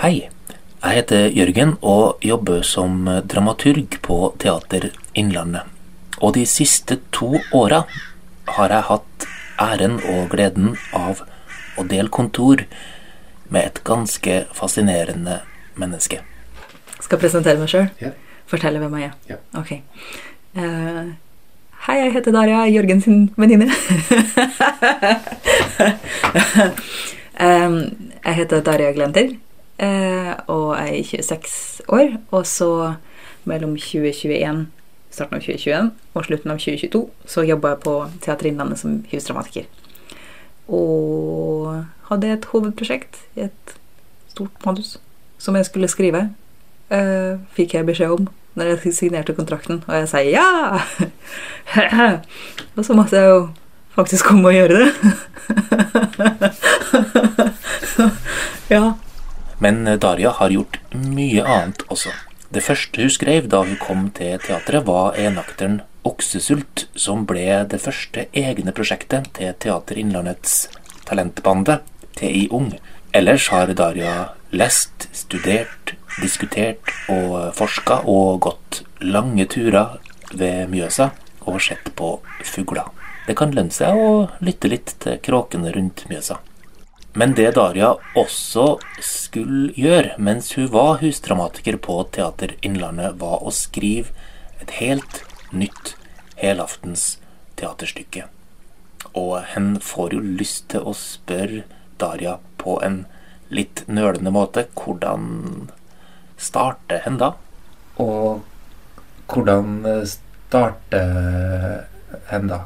Hei, jeg heter Jørgen og jobber som dramaturg på Teater Innlandet. Og de siste to åra har jeg hatt æren og gleden av å dele kontor med et ganske fascinerende menneske. Skal jeg presentere meg sjøl? Ja. Fortelle hvem jeg er? Ja. Ok. Uh, hei, jeg heter Daria, Jørgen sin venninne. um, jeg heter Daria Glenter, og jeg er 26 år. Og så mellom 2021, starten av 2021 og slutten av 2022 så jobba jeg på Teater Innlandet som husdramatiker. Og hadde et hovedprosjekt i et stort manus som jeg skulle skrive. eh, fikk jeg beskjed om når jeg signerte kontrakten, og jeg sier ja! og så måtte jeg jo faktisk komme og gjøre det. ja. Men Daria har gjort mye annet også. Det første hun skrev da hun kom til teatret, var enakteren Oksesult, som ble det første egne prosjektet til Teater Innlandets talentbande, TI Ung. Ellers har Daria lest, studert, diskutert og forska og gått lange turer ved Mjøsa og sett på fugler. Det kan lønne seg å lytte litt til kråkene rundt Mjøsa. Men det Daria også skulle gjøre mens hun var husdramatiker på Teater Innlandet, var å skrive et helt nytt helaftens teaterstykke. Og hen får jo lyst til å spørre Daria på en litt nølende måte hvordan starter hen da? Og hvordan starter hen da?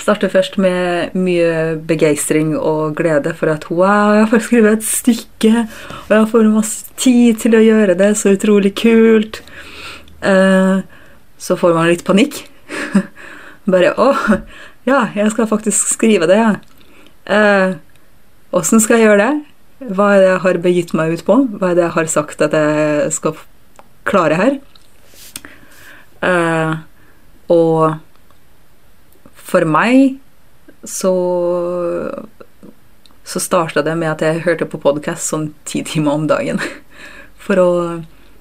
Starter først med mye begeistring og glede for at wow, jeg får skrevet et stykke, og jeg får masse tid til å gjøre det, så utrolig kult. Eh, så får man litt panikk. Bare å, ja, jeg skal faktisk skrive det, ja. Eh, Åssen skal jeg gjøre det? Hva er det jeg har begitt meg ut på? Hva er det jeg har sagt at jeg skal klare her? Eh, og for meg så så starta det med at jeg hørte på podkast sånn ti timer om dagen. For å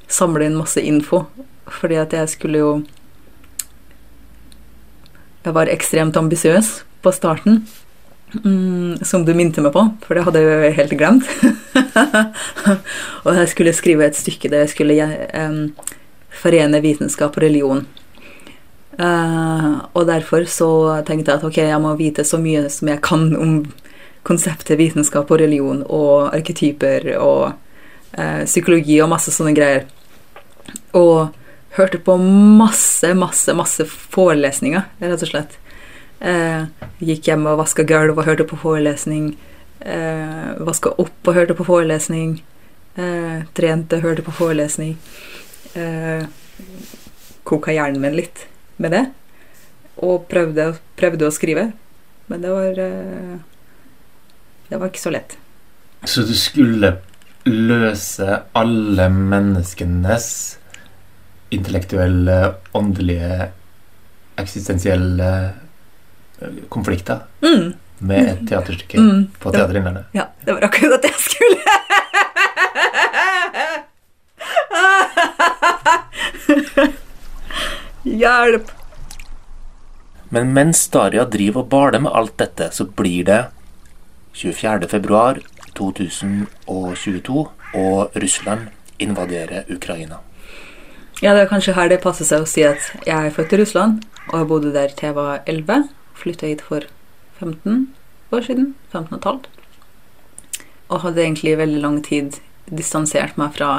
samle inn masse info. Fordi at jeg skulle jo Jeg var ekstremt ambisiøs på starten. Mm, som du minte meg på, for det hadde jeg jo helt glemt. og jeg skulle skrive et stykke der jeg skulle forene vitenskap og religion. Uh, og derfor så tenkte jeg at ok, jeg må vite så mye som jeg kan om konseptet vitenskap og religion og arketyper og uh, psykologi og masse sånne greier. Og hørte på masse, masse, masse forelesninger, rett og slett. Uh, gikk hjem og vaska gulv og hørte på forelesning. Uh, vaska opp og hørte på forelesning. trente, hørte på forelesning. koka hjernen min litt med det. Og prøvde, prøvde å skrive. Men det var Det var ikke så lett. Så du skulle løse alle menneskenes intellektuelle, åndelige, eksistensielle konflikter mm. med et teaterstykke mm. på Teater Innlandet? Ja, det var akkurat det jeg skulle. Hjelp! Men mens Daria driver og baler med alt dette, så blir det 24.2.2022, og Russland invaderer Ukraina. Ja, det er kanskje her det passer seg å si at jeg er født i Russland, og jeg bodde der til jeg var 11. Flytta hit for 15 år siden. 15 og et halvt. Og hadde egentlig i veldig lang tid distansert meg fra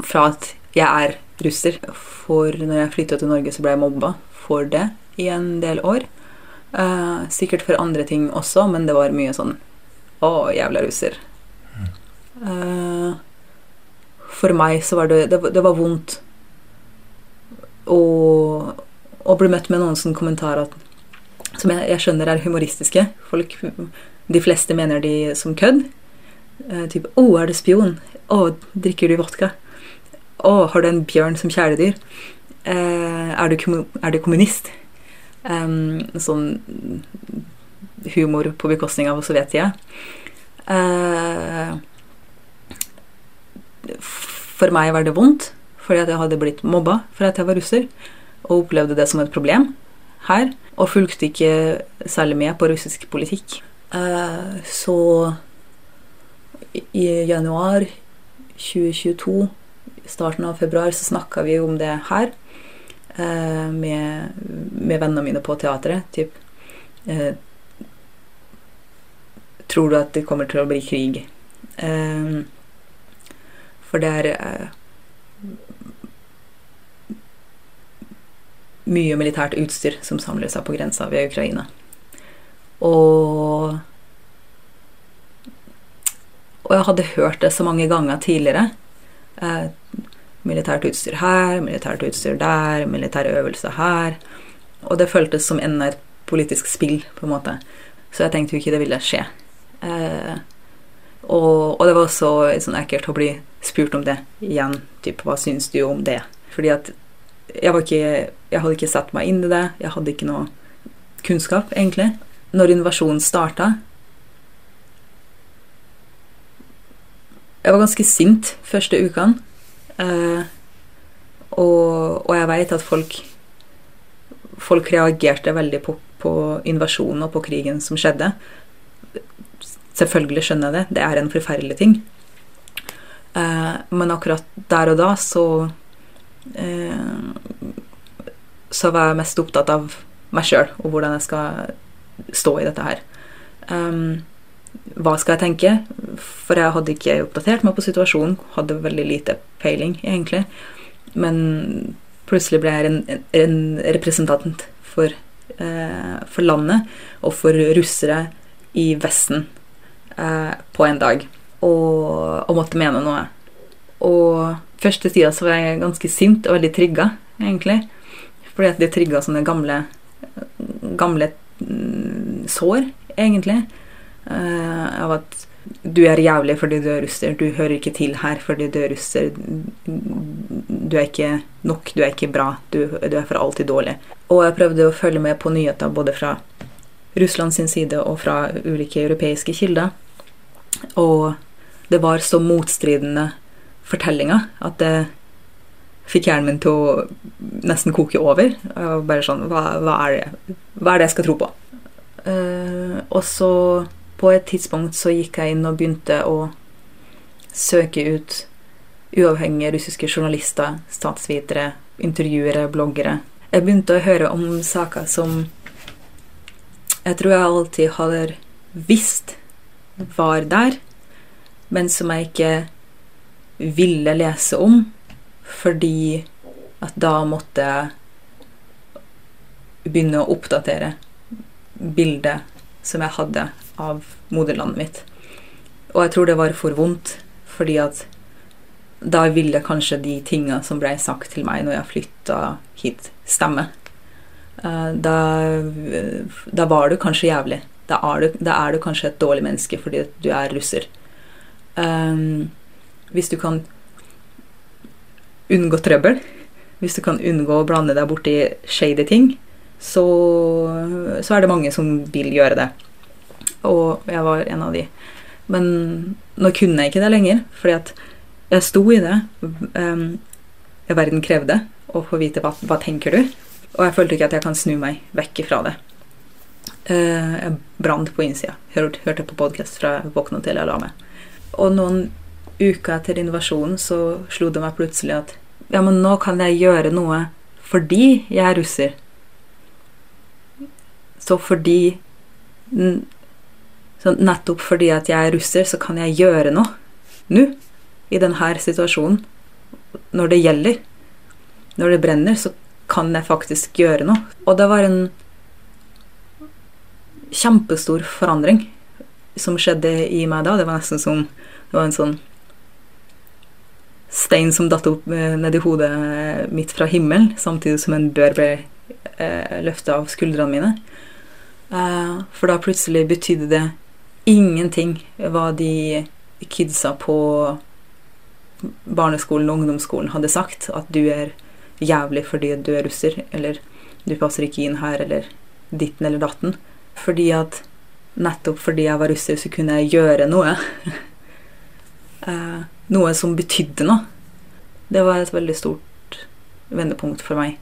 fra at jeg er russer. For når jeg flytta til Norge, så ble jeg mobba for det i en del år. Eh, sikkert for andre ting også, men det var mye sånn Å, jævla russer. Eh, for meg så var det Det, det var vondt å, bli møtt med noen sånne kommentarer som jeg, jeg, skjønner er humoristiske. Folk, de fleste mener de som kødd. Eh, typ 'Å, er du spion?' 'Å, drikker du vodka?' 'Å, har du en bjørn som kjæledyr?' Eh, er, du, er, du, kommunist? Um, sånn humor på bekostning av Sovjetia. Eh, for meg var det vondt, fordi at jeg hadde blitt mobba for at jeg var russer, og opplevde det som et problem her, og fulgte ikke særlig med på russisk politikk. Eh, så i januar 2022, starten av februar, så snakka vi om det her eh, med, med vennene mine på teatret. Typ eh, Tror du at det kommer til å bli krig? Eh, for det er eh, mye militært utstyr som samler seg på grensa ved Ukraina. Og Og jeg hadde hørt det så mange ganger tidligere. Eh, militært utstyr her, militært utstyr der, militær øvelse her. Og det føltes som enda et politisk spill, på en måte. Så jeg tenkte jo ikke det ville skje. Eh, og, og, det var også sånn ekkelt å bli spurt om det igjen. Typ, hva syns du om det? Fordi at jeg, ikke, jeg hadde ikke satt meg inn i det. Jeg hadde ikke noe kunnskap, egentlig. Når invasjonen starta Jeg var ganske sint første ukene. Eh, og, og, jeg veit at folk Folk reagerte veldig på, på invasjonen og på krigen som skjedde. Selvfølgelig skjønner jeg det. Det er en forferdelig ting. Eh, men akkurat der og da så eh, Så var jeg mest opptatt av meg sjøl og hvordan jeg skal stå i dette her. Um, hva skal jeg tenke? For jeg hadde ikke oppdatert meg på situasjonen. Hadde veldig lite peiling, egentlig. Men plutselig ble jeg en, en representant for, eh, for, landet og for russere i Vesten eh, på en dag. Og, og, måtte mene noe. Og første tida så var jeg ganske sint og veldig trigga, egentlig. Fordi at det trigga sånne gamle, gamle mm, sår, egentlig. Uh, av at du er jævlig fordi du er russer. Du hører ikke til her fordi du er russer. Du er ikke nok, du er ikke bra. Du, du er for alltid dårlig. Og jeg prøvde å følge med på nyheter både fra Russland sin side og fra ulike europeiske kilder. Og det var så motstridende fortellinger at det fikk hjernen min til å nesten koke over. Og bare sånn hva, hva, er det? hva er det jeg skal tro på? Uh, og så på et tidspunkt så gikk jeg inn og begynte å søke ut uavhengige russiske journalister, statsvitere, intervjuere, bloggere. Jeg begynte å høre om saker som jeg tror jeg alltid hadde visst var der, men som jeg ikke ville lese om, fordi at da måtte jeg begynne å oppdatere bildet som jeg hadde av moderlandet mitt. Og jeg tror det var for vondt, fordi at da ville kanskje de tinga som ble sagt til meg når jeg flytta hit, stemme. Eh, da, da, var du kanskje jævlig. Da er, du, da er, du, kanskje et dårlig menneske fordi du er russer. Um, hvis du kan unngå trøbbel, hvis du kan unngå å blande deg borti shady ting, så, så er det mange som vil gjøre det. Og jeg var en av de. Men nå kunne jeg ikke det lenger, fordi at jeg sto i det. Um, verden krevde å få vite hva, hva tenker du Og jeg følte ikke at jeg kan snu meg vekk ifra det. Uh, jeg brant på innsida. Hørte, hørte på podkast fra jeg våkna til jeg la meg. Og noen uker etter invasjonen så slo det meg plutselig at ja, men nå kan jeg gjøre noe fordi jeg er russer. Så fordi så nettopp fordi at jeg er russer, så kan jeg gjøre noe nå, i denne situasjonen. Når det gjelder. Når det brenner, så kan jeg faktisk gjøre noe. Og det var en kjempestor forandring som skjedde i meg da. Det var nesten som det var en sånn stein som datt opp eh, nedi hodet mitt fra himmelen, samtidig som en bør ble eh, løfta av skuldrene mine. Eh, for da plutselig betydde det ingenting hva de kidsa på barneskolen og ungdomsskolen hadde sagt. At du er jævlig fordi du er russer, eller du passer ikke inn her, eller ditten eller datten. Fordi at nettopp fordi jeg var russer, så kunne jeg gjøre noe. Eh, noe som betydde noe. Det var et veldig stort vendepunkt for meg.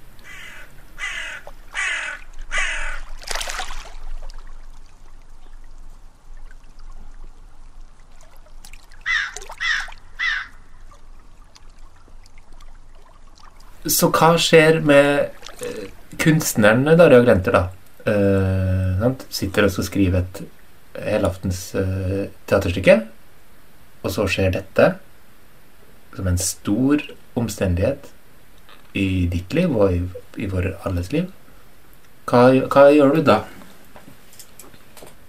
Så hva skjer med eh, kunstneren Daria Grenter, da? Uh? Sitter og skal skrive et helaftens uh, teaterstykke, og så skjer dette som en stor omstendighet i ditt liv og i, i vår alles liv. Hva, hva gjør du da?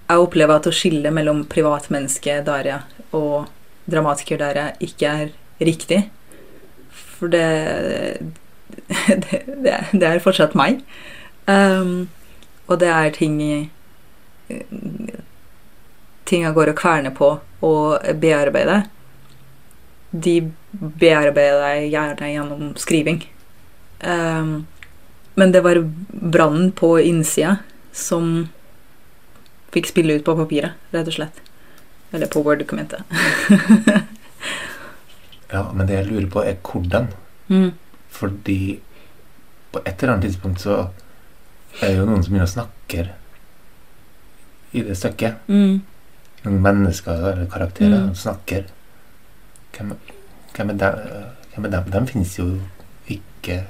Jeg opplever at å skille mellom privatmenneske Daria og dramatiker Daria ikke er riktig. For det Det, det, er- fortsatt meg. Um, og det er ting Ting jeg går og kverner på og bearbeider. De bearbeider jeg gjerne gjennom skriving. Um, men det var brannen på innsida som fikk spille ut på papiret, rett og slett. Eller på Word-dokumentet. Ja, men det jeg lurer på, er hvordan. Mm. Fordi på et eller annet tidspunkt så er det jo noen som begynner å snakke i det stykket. Mm. Noen mennesker eller karakterer Mm. snakker. Hvem, hvem, er dem, hvem er dem? De finnes jo ikke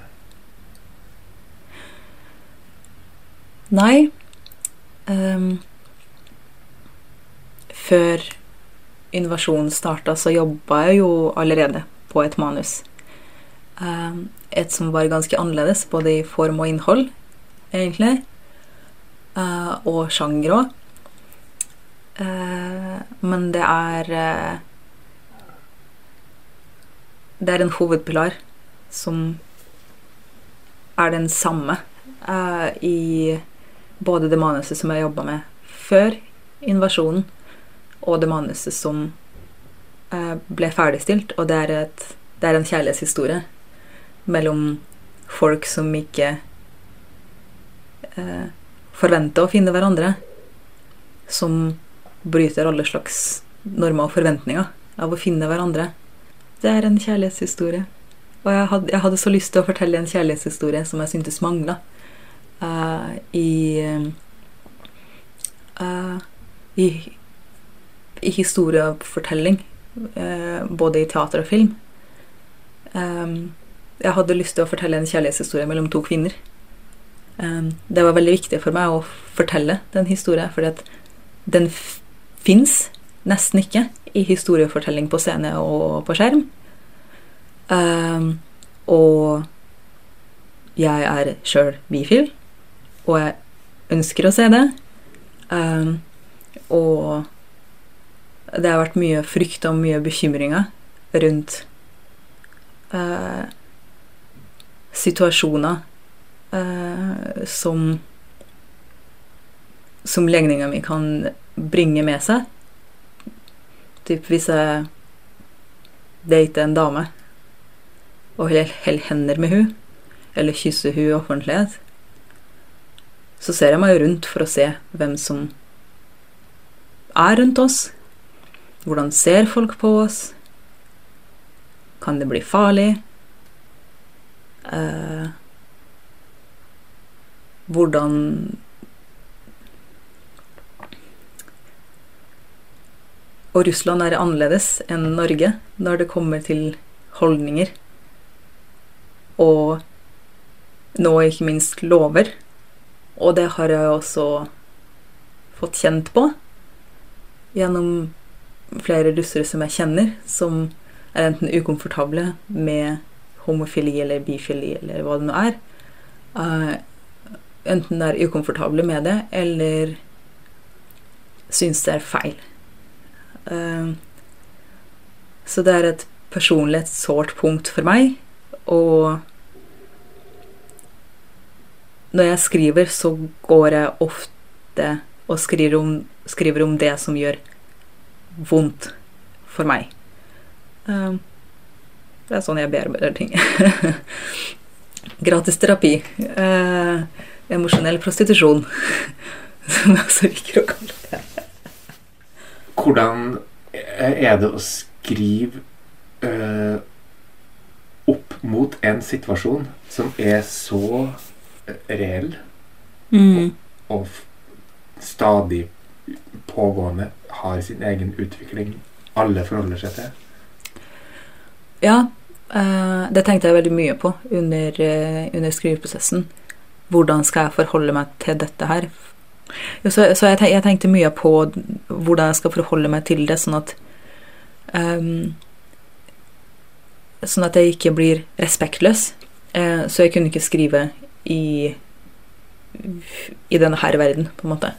Nei. Um, før invasjonen starta, så jobba jeg jo allerede på et manus. Ehm, et som var ganske annerledes, både i form og innhold, egentlig. Eh, og sjanger òg. men det er eh, Det er en hovedpilar som er den samme eh, i både det manuset som jeg jobba med før invasjonen, og det manuset som eh, ble ferdigstilt. Og det er, et, det er en kjærlighetshistorie mellom folk som ikke eh, forventer å finne hverandre. Som bryter alle slags normer og forventninger av å finne hverandre. Det er en kjærlighetshistorie. Og jeg hadde, jeg hadde så lyst til å fortelle en kjærlighetshistorie som jeg syntes mangla uh, i, uh, i i historiefortelling, uh, både i teater og film. Um, jeg hadde lyst til å fortelle en kjærlighetshistorie mellom to kvinner. Um, det var veldig viktig for meg å fortelle den historien, fordi at den fins nesten ikke i historiefortelling på scene og på skjerm. Um, og jeg er sjøl bifil, og jeg ønsker å se det. Um, og det har vært mye frykt og mye bekymringer rundt eh, situasjoner eh, som som legninga mi kan bringe med seg. Typ hvis jeg dater en dame og holder hender med hun eller kysser hun i offentlighet, så ser jeg meg rundt for å se hvem som er rundt oss. Hvordan ser folk på oss? Kan det bli farlig? Eh, hvordan Og Russland er annerledes enn Norge når det kommer til holdninger. Og nå ikke minst lover. Og det har jeg også fått kjent på gjennom flere russere som jeg kjenner, som er enten ukomfortable med homofili eller bifili eller hva det nå er. Uh, enten er ukomfortable med det, eller syns det er feil. Uh, så det er et personlig et sårt punkt for meg, og når jeg skriver, så går jeg ofte og skriver om, skriver om det som gjør vondt for meg. Um, det er sånn jeg bearbeider ting. Gratis terapi. Eh, emosjonell prostitusjon, som jeg også liker å kalle det. Hvordan er det å skrive eh, opp mot en situasjon som er så eh, reell Mm. og og stadig pågående, har sin egen utvikling, alle forholder seg til? Ja, eh, det tenkte jeg veldig mye på under, eh, under skriveprosessen. Hvordan skal jeg forholde meg til dette her? Så, så jeg, jeg tenkte mye på hvordan jeg skal forholde meg til det, sånn at um, Sånn at jeg ikke blir respektløs. Eh, så jeg kunne ikke skrive i i denne her verden, på en måte.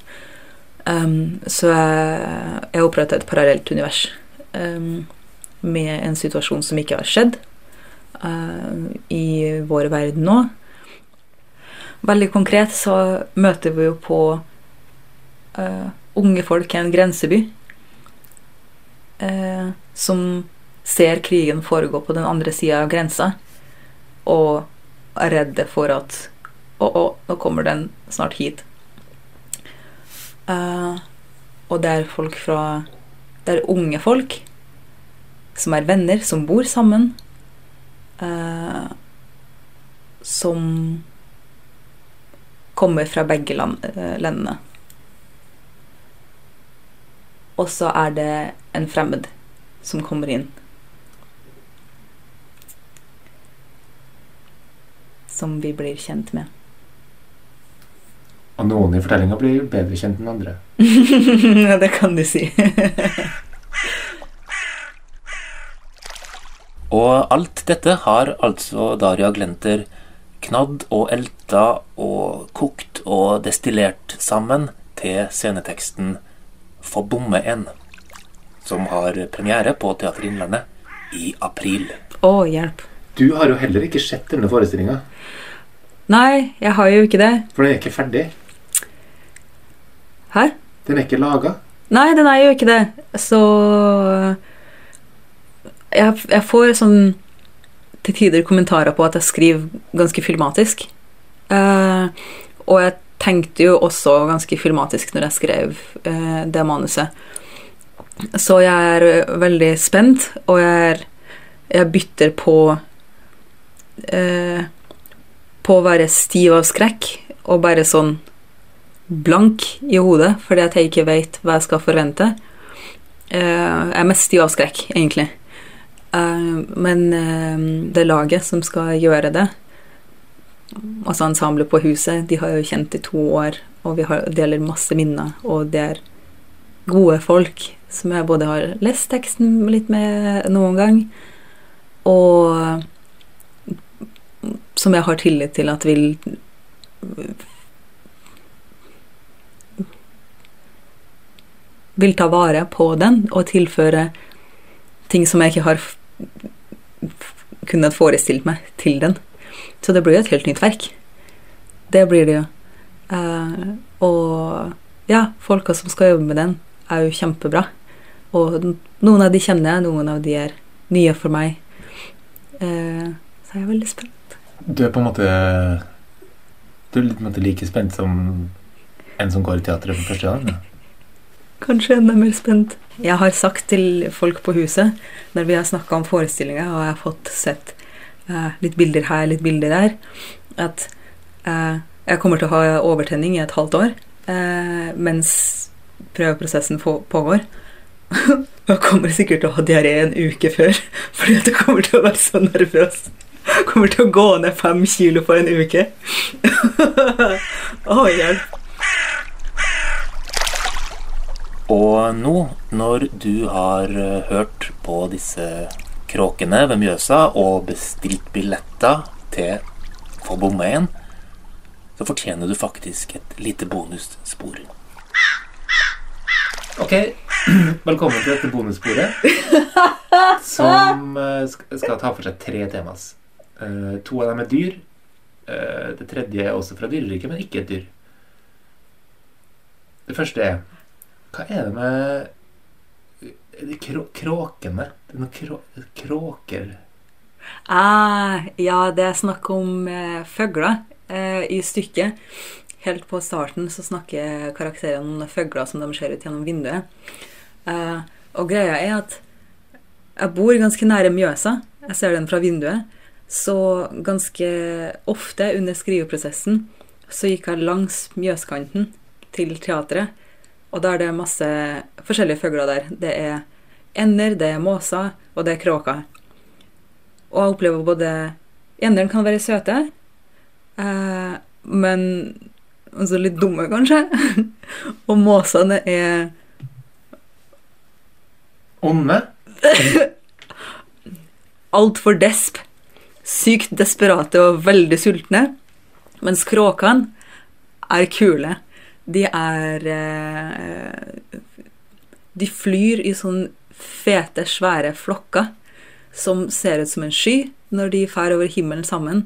Um, så jeg, jeg opprettet et parallelt univers um, med en situasjon som ikke har skjedd eh, i vår verden nå. Veldig konkret så møter vi jo på eh, unge folk i en grenseby eh, som ser krigen foregå på den andre sida av grensa, og er redde for at Å, å, nå kommer den snart hit. Uh, og det er folk fra Det er unge folk som er venner, som bor sammen. Eh, som kommer fra begge land, eh, landene. Og så er det en fremmed som kommer inn. Som vi blir kjent med. Og noen i fortellinga blir bedre kjent enn andre. Det kan du si. Og alt dette har altså Daria Glenter knadd og elta og kokt og destillert sammen til sceneteksten 'Få bomme en, som har premiere på Teater Innlandet i april. Å, hjelp. Du har jo heller ikke sett denne forestillinga, Nei, jeg har jo ikke det. for den er ikke ferdig. Hæ? Den er ikke laga. Nei, den er jo ikke det. Så jeg, jeg får sånn til tider kommentarer på at jeg skriver ganske filmatisk. Uh, og jeg tenkte jo også ganske filmatisk når jeg skrev uh, det manuset. Så jeg er veldig spent, og jeg, er, jeg bytter på uh, På å være stiv av skrekk og bare sånn blank i hodet fordi at jeg ikke vet hva jeg skal forvente. Eh, jeg er mest stiv av skrekk, egentlig. Eh, men eh, det laget som skal gjøre det, altså ensemblet på huset, de har jo kjent i to år, og vi deler masse minner, og det er gode folk som jeg både har lest teksten litt med noen gang, og som jeg har tillit til at vil vil ta vare på den og tilføre ting som jeg ikke har f- forestilt meg til den. Så det blir jo et helt nytt verk. Det blir det jo. Eh, og ja, folka som skal jobbe med den, er jo kjempebra. Og noen av de kjenner jeg, noen av de er nye for meg. Eh, så jeg veldig spent. Du er på en måte Du er litt like spent som en som går i teatret for første gang? da. Kanskje enda mer spent. Jeg har sagt til folk på huset, når vi har snakka om forestillinga, og jeg har fått sett eh, litt bilder her, litt bilder der, at eh, jeg kommer til å ha overtenning i et halvt år eh, mens prøveprosessen pågår. Jeg kommer sikkert til å ha diaré en uke før, fordi at jeg kommer til å være så nervøs. Jeg kommer til å gå ned fem kilo på en uke. Å, hjelp. Og nå, når du har eh, hørt på disse kråkene ved Mjøsa og bestilt billetter til For bomme igjen, så fortjener du faktisk et lite bonusspor. Ok, velkommen til dette bonussporet. Som eh, skal ta for seg tre temas. Eh, to av dem er dyr. Eh, det tredje er også fra dyreriket, men ikke et dyr. Det første er Hva er det med de krå kråkene? Noen krå kråker Ah, ja, det er snakk om eh, føgler eh, i stykket. Helt på starten så snakker karakterene om føgler som de ser ut gjennom vinduet. Eh, og greia er at jeg bor ganske nære Mjøsa. Jeg ser den fra vinduet. Så ganske ofte under skriveprosessen så gikk jeg langs Mjøskanten til teatret. Og da er det masse forskjellige fugler der. Det er ender, det er måser, og det er kråker. Og jeg opplever både Enderen kan være søte, eh, men også litt dumme, kanskje. og måsene er Onde? altfor desp. Sykt desperate og veldig sultne. Mens kråkene er kule. De er eh, De flyr i sånne fete, svære flokker som ser ut som en sky når de fer over himmelen sammen.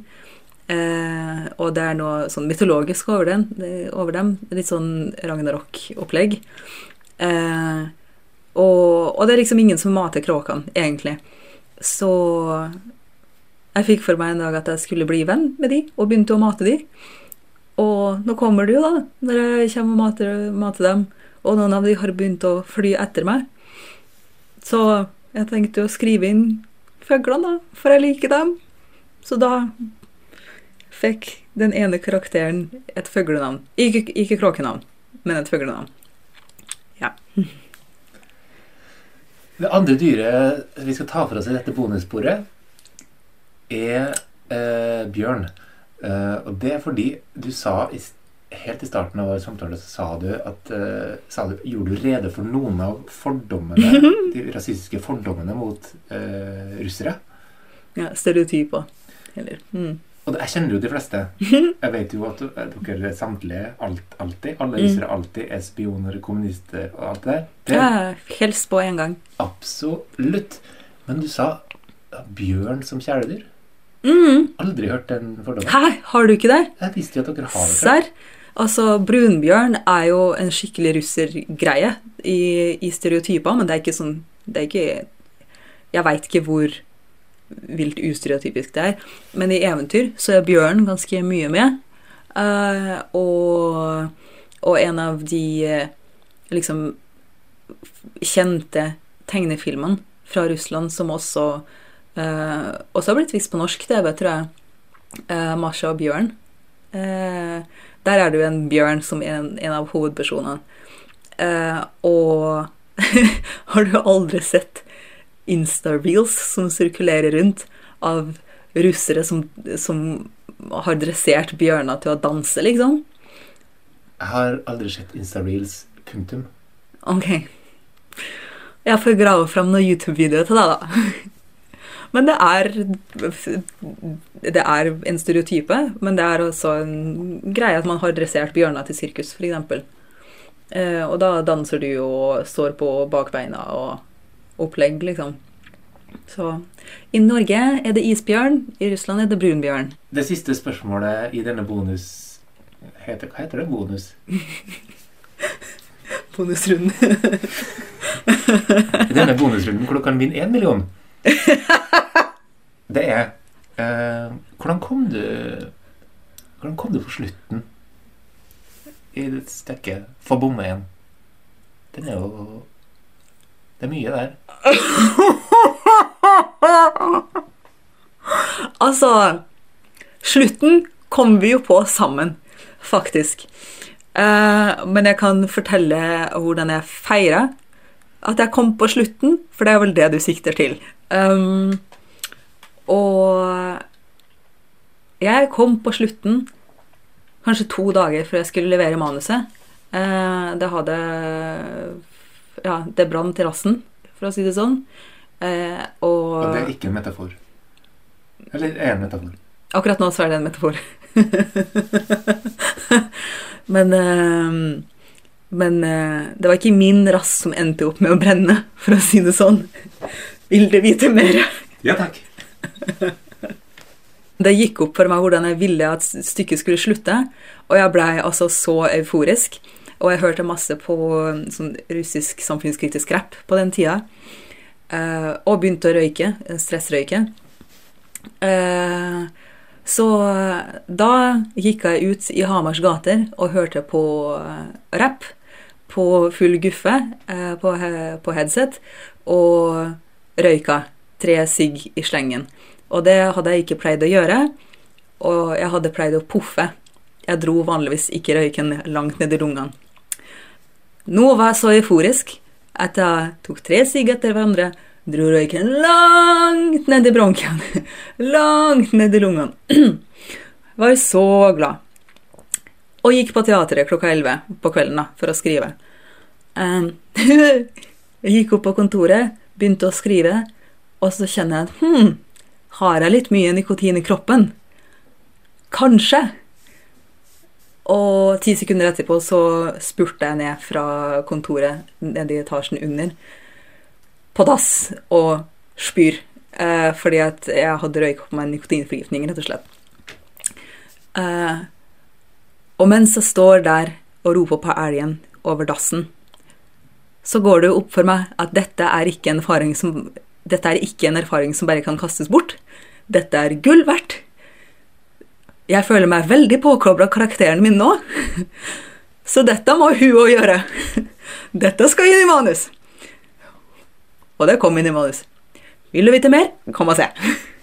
Eh, og det er noe sånn mytologisk over, den, over dem. Litt sånn ragnarok-opplegg. Eh, og, og, det er liksom ingen som mater kråkene, egentlig. Så jeg fikk for meg en dag at jeg skulle bli venn med de, og begynte å mate de. Og nå kommer du, da, når jeg kommer og mater, mater dem. Og noen av de har begynt å fly etter meg. Så jeg tenkte å skrive inn fuglene, da, for jeg liker dem. Så da fikk den ene karakteren et fuglenavn. Ikke, ikke kråkenavn, men et fuglenavn. Ja. Det andre dyret vi skal ta for oss i dette bonussporet, er eh, bjørn. Eh, og det er fordi du sa i, helt i starten av vår samtale så sa du at uh, sa du, Gjorde du rede for noen av fordommene, de rasistiske fordommene mot uh, russere? Ja, stereotyper. Eller mm. Og jeg kjenner jo de fleste. Jeg vet jo at dere samtlige alt, alltid, alle russere alltid er spioner, kommunister og alt det der. Det, Ja, helst på en gang. Absolutt. Men du sa bjørn som kjæledyr. Mm. Aldri hørt den fordommen. Hæ, har du ikke det? Jeg visste jo at dere har det. Serr? Altså, brunbjørn er jo en skikkelig russergreie i, i stereotyper, men det er ikke sånn Det er ikke Jeg veit ikke hvor vilt ustereotypisk det er, men i eventyr så er bjørn ganske mye med. Uh, og, og en av de eh, liksom kjente tegnefilmene fra Russland som også eh, også har blitt vist på norsk TV, tror jeg. Uh, Masha og bjørn. Uh, der er det jo en bjørn som er en, en av hovedpersonene. Og har du aldri sett Insta-reels som sirkulerer rundt av russere som, som har dressert bjørner til å danse, liksom? Jeg har aldri sett Insta-reels. Punktum. Ok. Jeg får grave fram noen YouTube-videoer til deg, da. Men det er Det er en stereotype, men det er også en greie at man har dressert bjørner til sirkus, f.eks. Eh, og da danser du og står på bakbeina og opplegg, liksom. Så i Norge er det isbjørn, i Russland er det brunbjørn. Det siste spørsmålet i denne bonus heter, Hva heter det? Bonus? Bonusrunden. I denne bonusrunden hvor du kan vinne én million. Det er eh, Hvordan kom du Hvordan kom du på slutten i stykket 'Få bomme igjen'? Den er jo Det er mye der. Altså Slutten kom vi jo på sammen, faktisk. Eh, men jeg kan fortelle hvordan jeg feira at jeg kom på slutten, for det er vel det du sikter til. Um, og jeg kom på slutten kanskje to dager før jeg skulle levere manuset. Eh, det hadde Ja, det brant terrassen, for å si det sånn. Eh, og Og det er ikke en metafor. Eller er en metafor. Akkurat nå så er det en metafor. men eh, men det var ikke min rass som endte opp med å brenne, for å si det sånn. Vil du vite mer? Ja takk. Det gikk opp for meg hvordan jeg ville at stykket skulle slutte, og jeg blei altså så euforisk. Og jeg hørte masse på sånn russisk samfunnskritisk rap på den tida. eh, og begynte å røyke. Stressrøyke. Eh, så da gikk jeg ut i Hamars gater og hørte på rap på full guffe eh, på headset og røyka tre sigg i slengen. Og det hadde jeg ikke pleid å gjøre, og jeg hadde pleid å puffe. Jeg dro vanligvis ikke røyken langt ned i lungene. Nå var jeg så euforisk at jeg tok tre sigg etter hverandre, dro røyken langt ned i bronken, langt ned i lungene. Var så glad. Og gikk på teatret klokka 11 på kvelden da, for å skrive. Jeg gikk opp på kontoret, begynte å skrive, og så kjenner jeg at hm, har jeg litt mye nikotin i kroppen? Kanskje. Og ti sekunder etterpå så spurte jeg ned fra kontoret ned i etasjen under, på dass, og spyr. Eh, fordi at jeg hadde røyka på meg nikotinforgiftning, rett og slett. Eh, og mens jeg står der og roper på elgen over dassen, så går det opp for meg at dette er ikke en erfaring som, dette er ikke en erfaring som bare kan kastes bort. Dette er gull verdt. Jeg føler meg veldig påkobla karakteren min nå. Så dette må hun òg gjøre. Dette skal inn i manus. Og det kom inn i manus. Vil du vite mer? Kom og se.